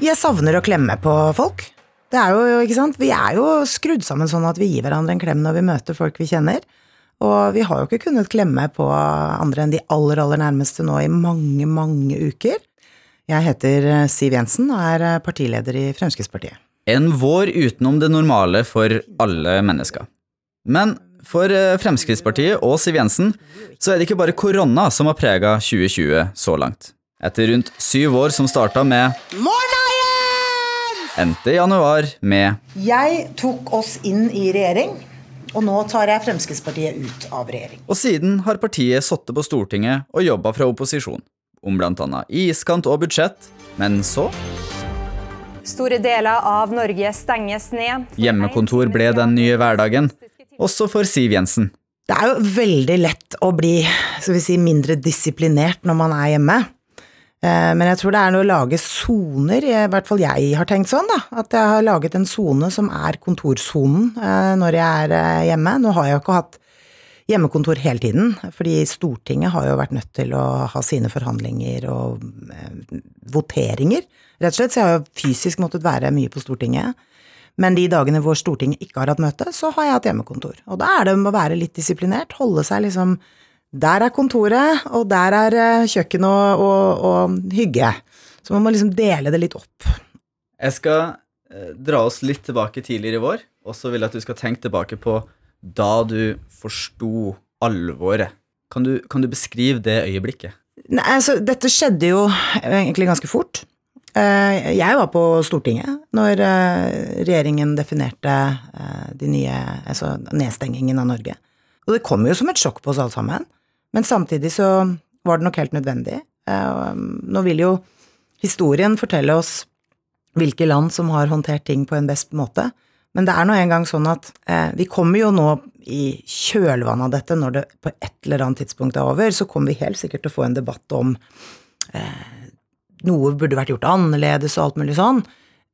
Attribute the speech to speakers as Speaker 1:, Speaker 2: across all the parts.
Speaker 1: Jeg savner å klemme på folk. Det er jo, ikke sant? Vi er jo skrudd sammen sånn at vi gir hverandre en klem når vi møter folk vi kjenner. Og vi har jo ikke kunnet klemme på andre enn de aller, aller nærmeste nå i mange, mange uker. Jeg heter eh, Siv Jensen og er eh, partileder i Fremskrittspartiet.
Speaker 2: En vår utenom det normale for alle mennesker. Men for eh, Fremskrittspartiet og Siv Jensen så er det ikke bare korona som har prega 2020 så langt. Etter rundt syv år som starta med
Speaker 1: Jens!
Speaker 2: Endte januar med
Speaker 1: Jeg tok oss inn i regjering, og nå tar jeg Fremskrittspartiet ut av regjering.
Speaker 2: Og siden har partiet sittet på Stortinget og jobba fra opposisjon. Om annet iskant og budsjett. Men så
Speaker 3: Store deler av Norge stenges ned.
Speaker 2: Hjemmekontor ble den nye hverdagen, også for Siv Jensen.
Speaker 1: Det er jo veldig lett å bli skal vi si, mindre disiplinert når man er hjemme. Eh, Men jeg tror det er noe å lage soner, i hvert fall jeg har tenkt sånn, da. At jeg har laget en sone som er kontorsonen eh, når jeg er eh, hjemme. Nå har jeg jo ikke hatt hjemmekontor hele tiden, fordi Stortinget har jo vært nødt til å ha sine forhandlinger og voteringer, rett og slett. Så jeg har jo fysisk måttet være mye på Stortinget. Men de dagene hvor Stortinget ikke har hatt møte, så har jeg hatt hjemmekontor. Og da er det om å være litt disiplinert, holde seg liksom Der er kontoret, og der er eh, kjøkken og, og, og hygge. Så man må liksom dele det litt opp.
Speaker 2: Jeg skal eh, dra oss litt tilbake tidligere i vår, og så vil jeg at du skal tenke tilbake på da du forsto alvoret. Kan du, kan du beskrive det øyeblikket?
Speaker 1: Nei, altså, dette skjedde jo egentlig ganske fort. Eh, Jeg var på Stortinget når eh, regjeringen definerte eh, de nye, altså nedstengingen av Norge. Og det kom jo som et sjokk på oss alle sammen, men samtidig så var det nok helt nødvendig. Eh, Nå vil jo historien fortelle oss hvilke land som har håndtert ting på en best måte, men det er nå engang sånn at eh, vi kommer jo nå i kjølvannet av dette, når det på et eller annet tidspunkt er over, så kommer vi helt sikkert til å få en debatt om noe burde vært gjort annerledes og alt mulig sånn.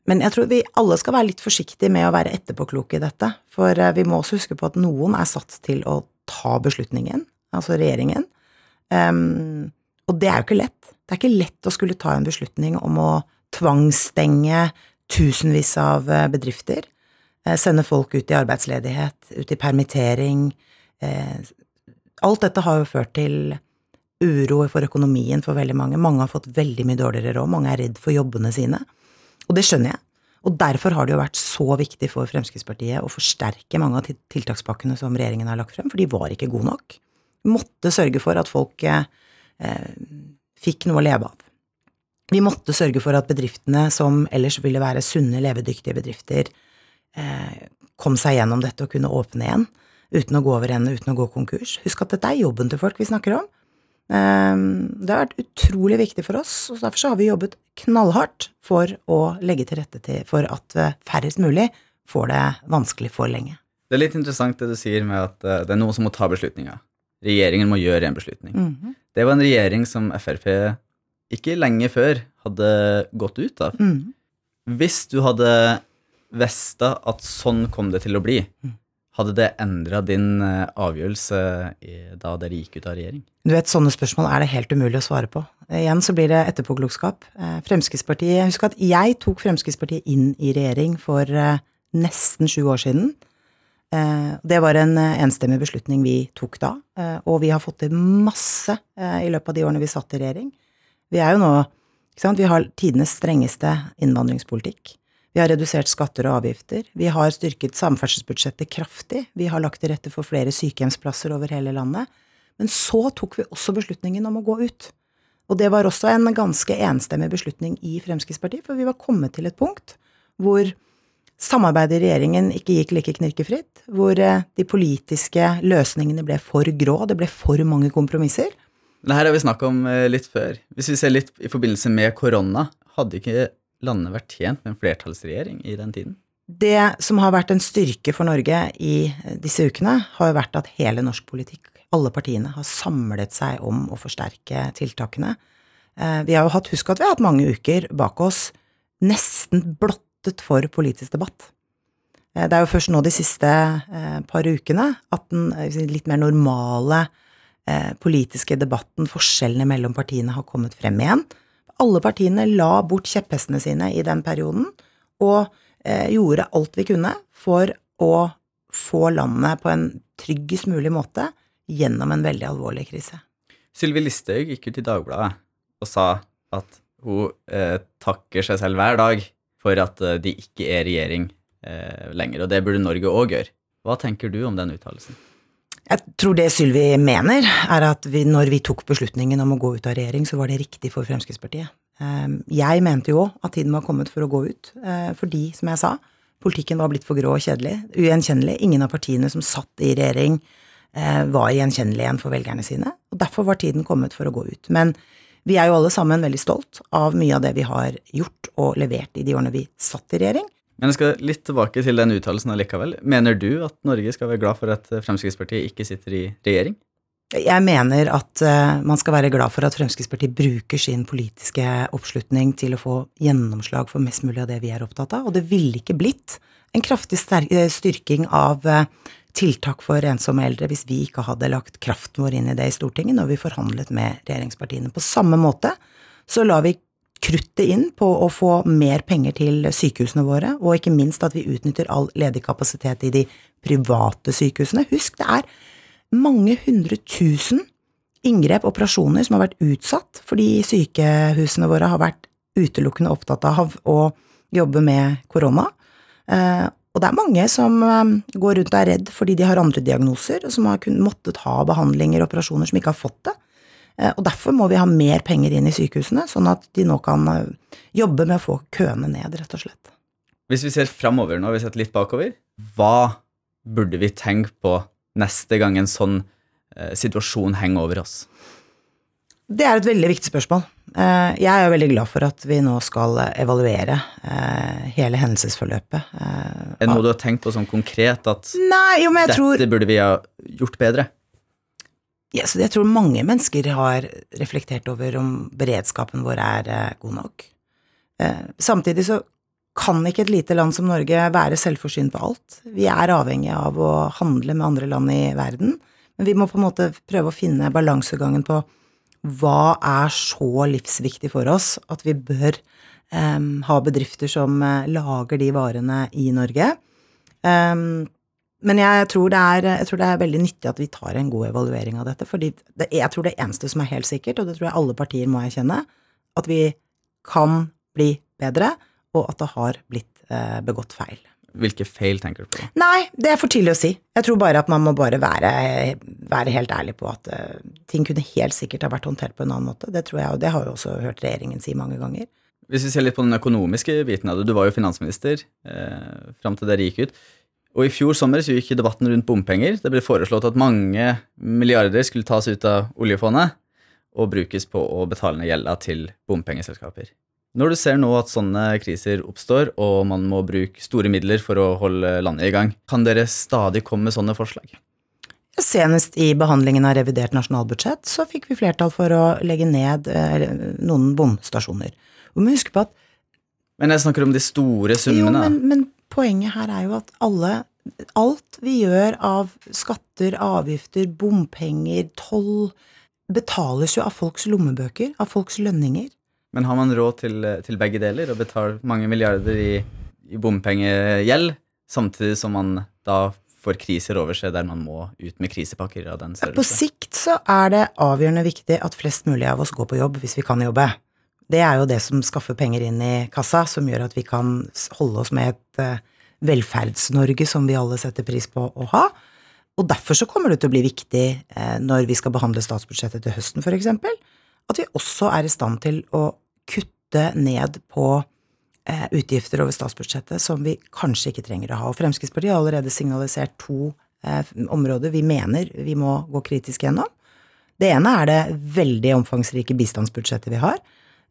Speaker 1: Men jeg tror vi alle skal være litt forsiktige med å være etterpåkloke i dette. For eh, vi må også huske på at noen er satt til å ta beslutningen, altså regjeringen. Um, og det er jo ikke lett. Det er ikke lett å skulle ta en beslutning om å tvangsstenge tusenvis av eh, bedrifter. eh, Sende folk ut i arbeidsledighet, ut i permittering. eh, Alt dette har jo ført til uro for økonomien for veldig mange. Mange har fått veldig mye dårligere råd, mange er redd for jobbene sine. Og det skjønner jeg. Og derfor har det jo vært så viktig for Fremskrittspartiet å forsterke mange av tiltakspakkene som regjeringen har lagt frem, for de var ikke gode nok. Måtte sørge for at folk eh, eh, fikk noe å leve av. Vi måtte sørge for at bedriftene som ellers ville være sunne, levedyktige bedrifter, eh, kom seg gjennom dette og kunne åpne igjen uten å gå over ende, uten å gå konkurs. Husk at dette er jobben til folk vi snakker om. Ehm, Det har vært utrolig viktig for oss, og derfor så har vi jobbet knallhardt for å legge til rette til, for at eh, færrest mulig får det vanskelig for lenge.
Speaker 2: Det er litt interessant det du sier med at eh, det er noen som må ta beslutninger. Regjeringen må gjøre en beslutning.
Speaker 1: Mhm.
Speaker 2: Det var en regjering som Frp ikke lenge før hadde gått ut av.
Speaker 1: Mhm.
Speaker 2: Hvis du hadde vesta at sånn kom det til å bli, hadde det endra din eh, avgjørelse da dere gikk ut av regjering?
Speaker 1: Du vet, sånne spørsmål er det helt umulig å svare på. Igjen så blir det etterpåklokskap. Eh, Fremskrittspartiet, Husk at jeg tok Fremskrittspartiet inn i regjering for eh, nesten sju år siden. Eh, Det var en eh, enstemmig beslutning vi tok da, eh, og vi har fått til masse i løpet av de årene vi satt i regjering. Vi er jo nå Vi har tidenes strengeste innvandringspolitikk. Vi har redusert skatter og avgifter. Vi har styrket samferdselsbudsjettet kraftig. Vi har lagt til rette for flere sykehjemsplasser over hele landet. Men så tok vi også beslutningen om å gå ut. Og det var også en ganske enstemmig beslutning i Fremskrittspartiet, for vi var kommet til et punkt hvor samarbeidet i regjeringen ikke gikk like knirkefritt, hvor eh, de politiske løsningene ble for grå, det ble for mange kompromisser.
Speaker 2: Det her har vi snakka om eh, litt før. Hvis vi ser litt i forbindelse med korona, hadde ikke landet vært tjent med en flertallsregjering i den tiden?
Speaker 1: Det som har vært en styrke for Norge i disse ukene, har jo vært at hele norsk politikk, alle partiene, har samlet seg om å forsterke tiltakene. Eh, Vi har jo hatt, husk at vi har hatt mange uker bak oss nesten blottet for politisk debatt. Eh, Det er jo først nå de siste eh, par ukene at den eh, litt mer normale politiske debatten, forskjellene mellom partiene, har kommet frem igjen. alle partiene la bort kjepphestene sine i den perioden, og gjorde alt vi kunne for å få landet på en tryggest mulig måte gjennom en veldig alvorlig krise.
Speaker 2: Sylvi Listhaug gikk ut i Dagbladet og sa at hun eh, takker seg selv hver dag for at eh, de ikke er regjering eh, lenger, og det burde Norge òg gjøre. Hva tenker du om den uttalelsen?
Speaker 1: Jeg tror det Sylvi mener, er at vi, når vi tok beslutningen om å gå ut av regjering, så var det riktig for Fremskrittspartiet. Ehm, jeg mente jo at tiden var kommet for å gå ut, eh, fordi, som jeg sa, politikken var blitt for grå og kjedelig, ugjenkjennelig. Ingen av partiene som satt i regjering, eh, var gjenkjennelige igjen for velgerne sine, og derfor var tiden kommet for å gå ut. Men vi er jo alle sammen veldig stolt av mye av det vi har gjort og levert i de årene vi satt i regjering.
Speaker 2: Men jeg skal litt tilbake til den uttalelsen allikevel. Mener du at Norge skal være glad for at Fremskrittspartiet ikke sitter i regjering?
Speaker 1: Jeg mener at uh, man skal være glad for at Fremskrittspartiet bruker sin politiske oppslutning til å få gjennomslag for mest mulig av det vi er opptatt av, og det ville ikke blitt en kraftig eh, styrking av tiltak for ensomme eldre hvis vi ikke hadde lagt kraften vår inn i det i Stortinget når vi forhandlet med regjeringspartiene. På samme måte så la vi kruttet inn på å få mer penger til sykehusene våre, og ikke minst at vi utnytter all ledig kapasitet i de private sykehusene. Husk, det er mange hundre tusen inngrep, operasjoner, som har vært utsatt fordi sykehusene våre har vært utelukkende opptatt av å jobbe med korona. Og det er mange som eh, går rundt og er redd fordi de har andre diagnoser, og som har måttet ha behandlinger og operasjoner som ikke har fått det. Eh, og derfor må vi ha mer penger inn i sykehusene, sånn at de nå kan eh, jobbe med å få køene ned, rett og slett.
Speaker 2: Hvis vi ser framover nå, vi setter litt bakover, hva burde vi tenke på neste gang en sånn eh, situasjon henger over oss?
Speaker 1: Det er et veldig viktig spørsmål. Eh, jeg er jo veldig glad for at vi nå skal evaluere hele hendelsesforløpet.
Speaker 2: Er det noe du har tenkt på sånn konkret at
Speaker 1: Nei, jo, dette
Speaker 2: tror... burde vi ha gjort bedre?
Speaker 1: Ja, så jeg tror mange mennesker har reflektert over om beredskapen vår er eh, god nok. Eh, samtidig så kan ikke et lite land som Norge være selvforsynt på alt. Vi er avhengig av å handle med andre land i verden, men vi må på en måte prøve å finne balansegangen på hva er så livsviktig for oss at vi bør um, ha bedrifter som uh, lager de varene i Norge. Um, men jeg tror, er, jeg tror, det er, veldig nyttig at vi tar en god evaluering av dette. For jeg tror det eneste som er helt sikkert, og det tror jeg alle partier må erkjenne, at vi kan bli bedre, og at det har blitt uh, begått feil.
Speaker 2: Hvilke feil tenker du på?
Speaker 1: Nei, det er for tidlig å si. Jeg tror bare at man må bare være, være helt ærlig på at uh, ting kunne helt sikkert ha vært håndtert på en annen måte. Det tror jeg, og det har jo også hørt regjeringen si mange ganger.
Speaker 2: Hvis vi ser litt på den økonomiske biten av det, du var jo finansminister eh, fram til dere gikk ut. Og I fjor sommer så gikk debatten rundt bompenger. Det ble foreslått at mange milliarder skulle tas ut av oljefondet og brukes på å betale ned gjelda til bompengeselskaper. Når du ser nå at sånne kriser oppstår, og man må bruke store midler for å holde landet i gang, kan dere stadig komme med sånne forslag?
Speaker 1: Senest i behandlingen av revidert nasjonalbudsjett så fikk vi flertall for å legge ned eh, noen bomstasjoner. Vi må huske på at
Speaker 2: Men jeg snakker om de store summene.
Speaker 1: Jo, men, men poenget her er jo at alle Alt vi gjør av skatter, avgifter, bompenger, toll betales jo av folks lommebøker, av folks lønninger.
Speaker 2: Men har man råd til, til begge deler og betaler mange milliarder i, i bompengegjeld, samtidig som man da får kriser over seg der man må ut med krisepakker av den størrelse?
Speaker 1: På sikt så er det avgjørende viktig at flest mulig av oss går på jobb hvis vi kan jobbe. Det er jo det som skaffer penger inn i kassa, som gjør at vi kan holde oss med et eh, Velferds-Norge som vi alle setter pris på å ha. Og derfor så kommer det til å bli viktig eh, når vi skal behandle statsbudsjettet til høsten, eksempel, at vi også er i stand til å kutte ned på eh, utgifter over statsbudsjettet som vi kanskje ikke trenger å ha. Og Fremskrittspartiet har allerede signalisert to eh, områder vi mener vi må gå kritisk gjennom. Det ene er det veldig omfangsrike bistandsbudsjettet vi har,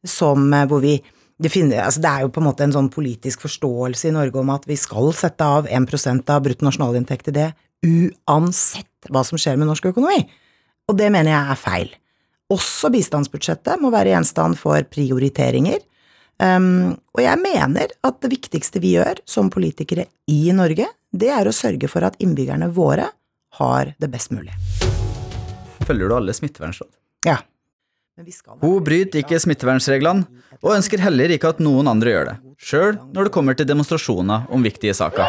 Speaker 1: som, hvor vi det, finner, altså det, er jo på en måte en sånn politisk forståelse i Norge om at vi skal sette av 1% av bruttonasjonalinntekt til det, uansett hva som skjer med norsk økonomi. Og det mener jeg er feil. Også bistandsbudsjettet må være gjenstand for prioriteringer. Um, og jeg mener at det viktigste vi gjør som politikere i Norge, det er å sørge for at innbyggerne våre har det best mulig.
Speaker 2: Følger du alle smittevernråd?
Speaker 1: Ja. Men vi skal
Speaker 2: Hun bryter ikke smittevernreglene, og ønsker heller ikke at noen andre gjør det, sjøl når det kommer til demonstrasjoner om viktige saker.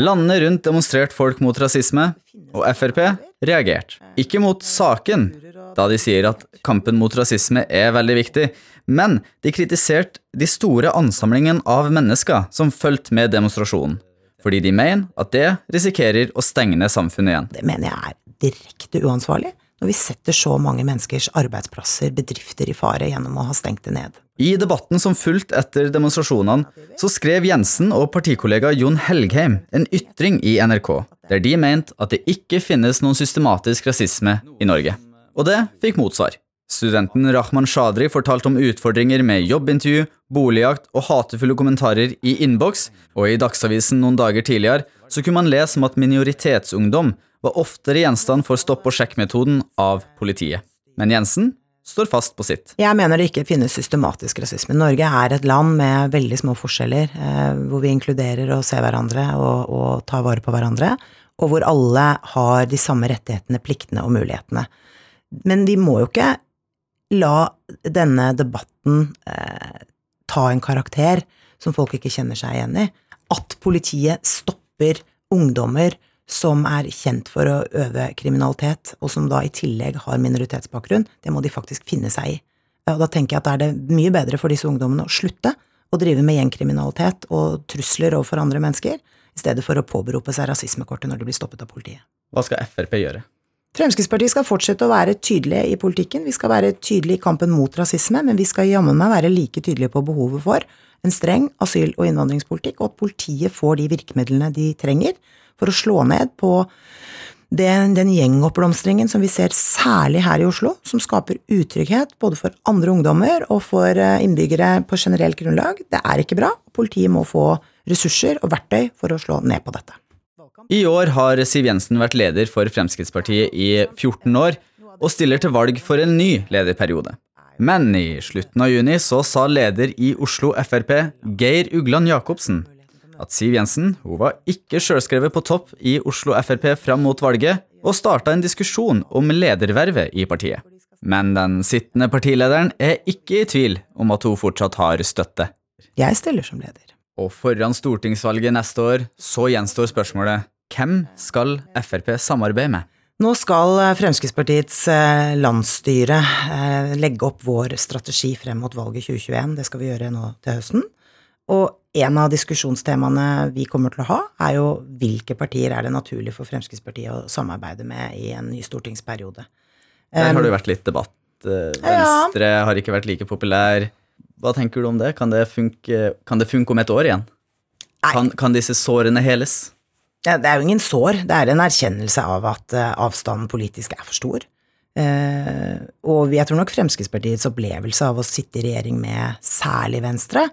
Speaker 2: Landene rundt demonstrerte folk mot rasisme, og Frp reagerte. Ikke mot saken, da de sier at kampen mot rasisme er veldig viktig, men de kritiserte de store ansamlingene av mennesker som fulgte med demonstrasjonen, fordi de mener at det risikerer å stenge ned samfunnet igjen.
Speaker 1: Det mener jeg er direkte uansvarlig, når vi setter så mange menneskers arbeidsplasser, bedrifter, i fare gjennom å ha stengt det ned.
Speaker 2: I debatten som fulgte etter demonstrasjonene, så skrev Jensen og partikollega Jon Helgheim en ytring i NRK, der de mente at det ikke finnes noen systematisk rasisme i Norge. Og det fikk motsvar. Studenten Rahman Shadri fortalte om utfordringer med jobbintervju, boligjakt og hatefulle kommentarer i innboks, og i Dagsavisen noen dager tidligere så kunne man lese om at minoritetsungdom var oftere gjenstand for stopp-og-sjekk-metoden av politiet. Men Jensen står fast på sitt.
Speaker 1: Jeg mener det ikke finnes systematisk rasisme. Norge er et land med veldig små forskjeller, eh, hvor vi inkluderer og ser hverandre og, og tar vare på hverandre, og hvor alle har de samme rettighetene, pliktene og mulighetene. Men vi må jo ikke la denne debatten eh, ta en karakter som folk ikke kjenner seg igjen i. At politiet stopper ungdommer som er kjent for å øve kriminalitet, og som da i tillegg har minoritetsbakgrunn, det må de faktisk finne seg i. Og da tenker jeg at da er det mye bedre for disse ungdommene å slutte å drive med gjengkriminalitet og trusler overfor andre mennesker, i stedet for å påberope seg rasismekortet når de blir stoppet av politiet.
Speaker 2: Hva skal Frp gjøre?
Speaker 1: Fremskrittspartiet skal fortsette å være tydelige i politikken, vi skal være tydelige i kampen mot rasisme, men vi skal jammen meg være like tydelige på behovet for en streng asyl- og innvandringspolitikk, og at politiet får de virkemidlene de trenger for å slå ned på den, den gjengoppblomstringen som vi ser særlig her i Oslo, som skaper utrygghet både for andre ungdommer og for eh, innbyggere på generelt grunnlag. Det er ikke bra. Politiet må få ressurser og verktøy for å slå ned på dette.
Speaker 2: I år har Siv Jensen vært leder for Fremskrittspartiet i 14 år, og stiller til valg for en ny lederperiode. Men i slutten av juni så sa leder i Oslo Frp, Geir Ugland Jacobsen, at Siv Jensen hun var ikke sjølskrevet på topp i Oslo Frp fram mot valget, og starta en diskusjon om ledervervet i partiet. Men den sittende partilederen er ikke i tvil om at hun fortsatt har støtte.
Speaker 1: Jeg stiller som leder.
Speaker 2: Og foran stortingsvalget neste år så gjenstår spørsmålet hvem skal Frp samarbeide med?
Speaker 1: Nå skal eh, Fremskrittspartiets eh, landsstyre eh, legge opp vår strategi frem mot valget 2021. Det skal vi gjøre nå til høsten. Og en av diskusjonstemaene vi kommer til å ha, er jo hvilke partier er det naturlig for Fremskrittspartiet å samarbeide med i en ny stortingsperiode.
Speaker 2: Der har
Speaker 1: Um,
Speaker 2: det jo vært litt debatt. Venstre Venstre har ikke vært like populær. Hva tenker du om det? Kan det funke, kan det funke om et år igjen? Kan, kan disse sårene heles?
Speaker 1: Ja, det er jo ingen sår, det er en erkjennelse av at eh, avstanden politisk er for stor. Eh, og jeg tror nok Fremskrittspartiets opplevelse av å sitte i regjering med særlig Venstre,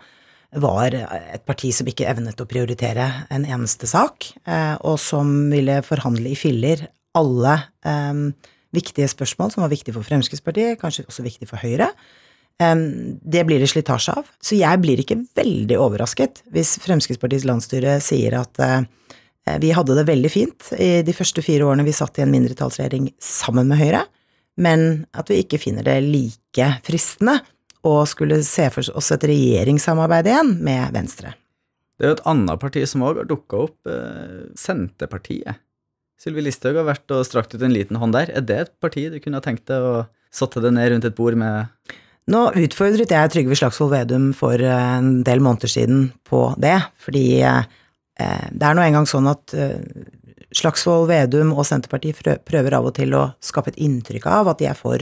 Speaker 1: var et parti som ikke evnet å prioritere en eneste sak, eh, og som ville forhandle i filler alle eh, viktige spørsmål som var viktige for Fremskrittspartiet, kanskje også viktige for Høyre. Eh, Det blir det slitasje av. Så jeg blir ikke veldig overrasket hvis Fremskrittspartiets landsstyre sier at eh, vi hadde det veldig fint i de første fire årene vi satt i en mindretallsregjering sammen med Høyre, men at vi ikke finner det like fristende å skulle se for oss et regjeringssamarbeid igjen med Venstre.
Speaker 2: Det er jo et annet parti som òg har dukka opp, eh, Senterpartiet. Sylvi Listhaug har vært og strakt ut en liten hånd der. Er det et parti du kunne ha tenkt deg å satte deg ned rundt et bord med
Speaker 1: Nå utfordret jeg Trygve Slagsvold Vedum for eh, en del måneder siden på det, fordi eh, det er nå engang sånn at Slagsvold Vedum og Senterpartiet prøver av og til å skape et inntrykk av at de er for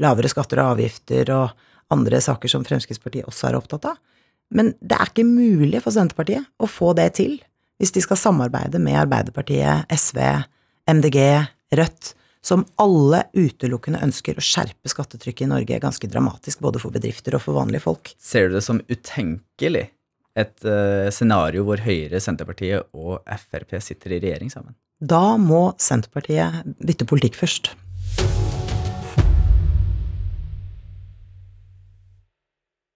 Speaker 1: lavere skatter og avgifter og andre saker som Fremskrittspartiet også er opptatt av. Men det er ikke mulig for Senterpartiet å få det til hvis de skal samarbeide med Arbeiderpartiet, SV, MDG, Rødt, som alle utelukkende ønsker å skjerpe skattetrykket i Norge ganske dramatisk, både for bedrifter og for vanlige folk.
Speaker 2: Ser du det som utenkelig? Et uh, scenario hvor Høyre, Senterpartiet og Frp sitter i regjering sammen?
Speaker 1: Da må Senterpartiet bytte politikk først.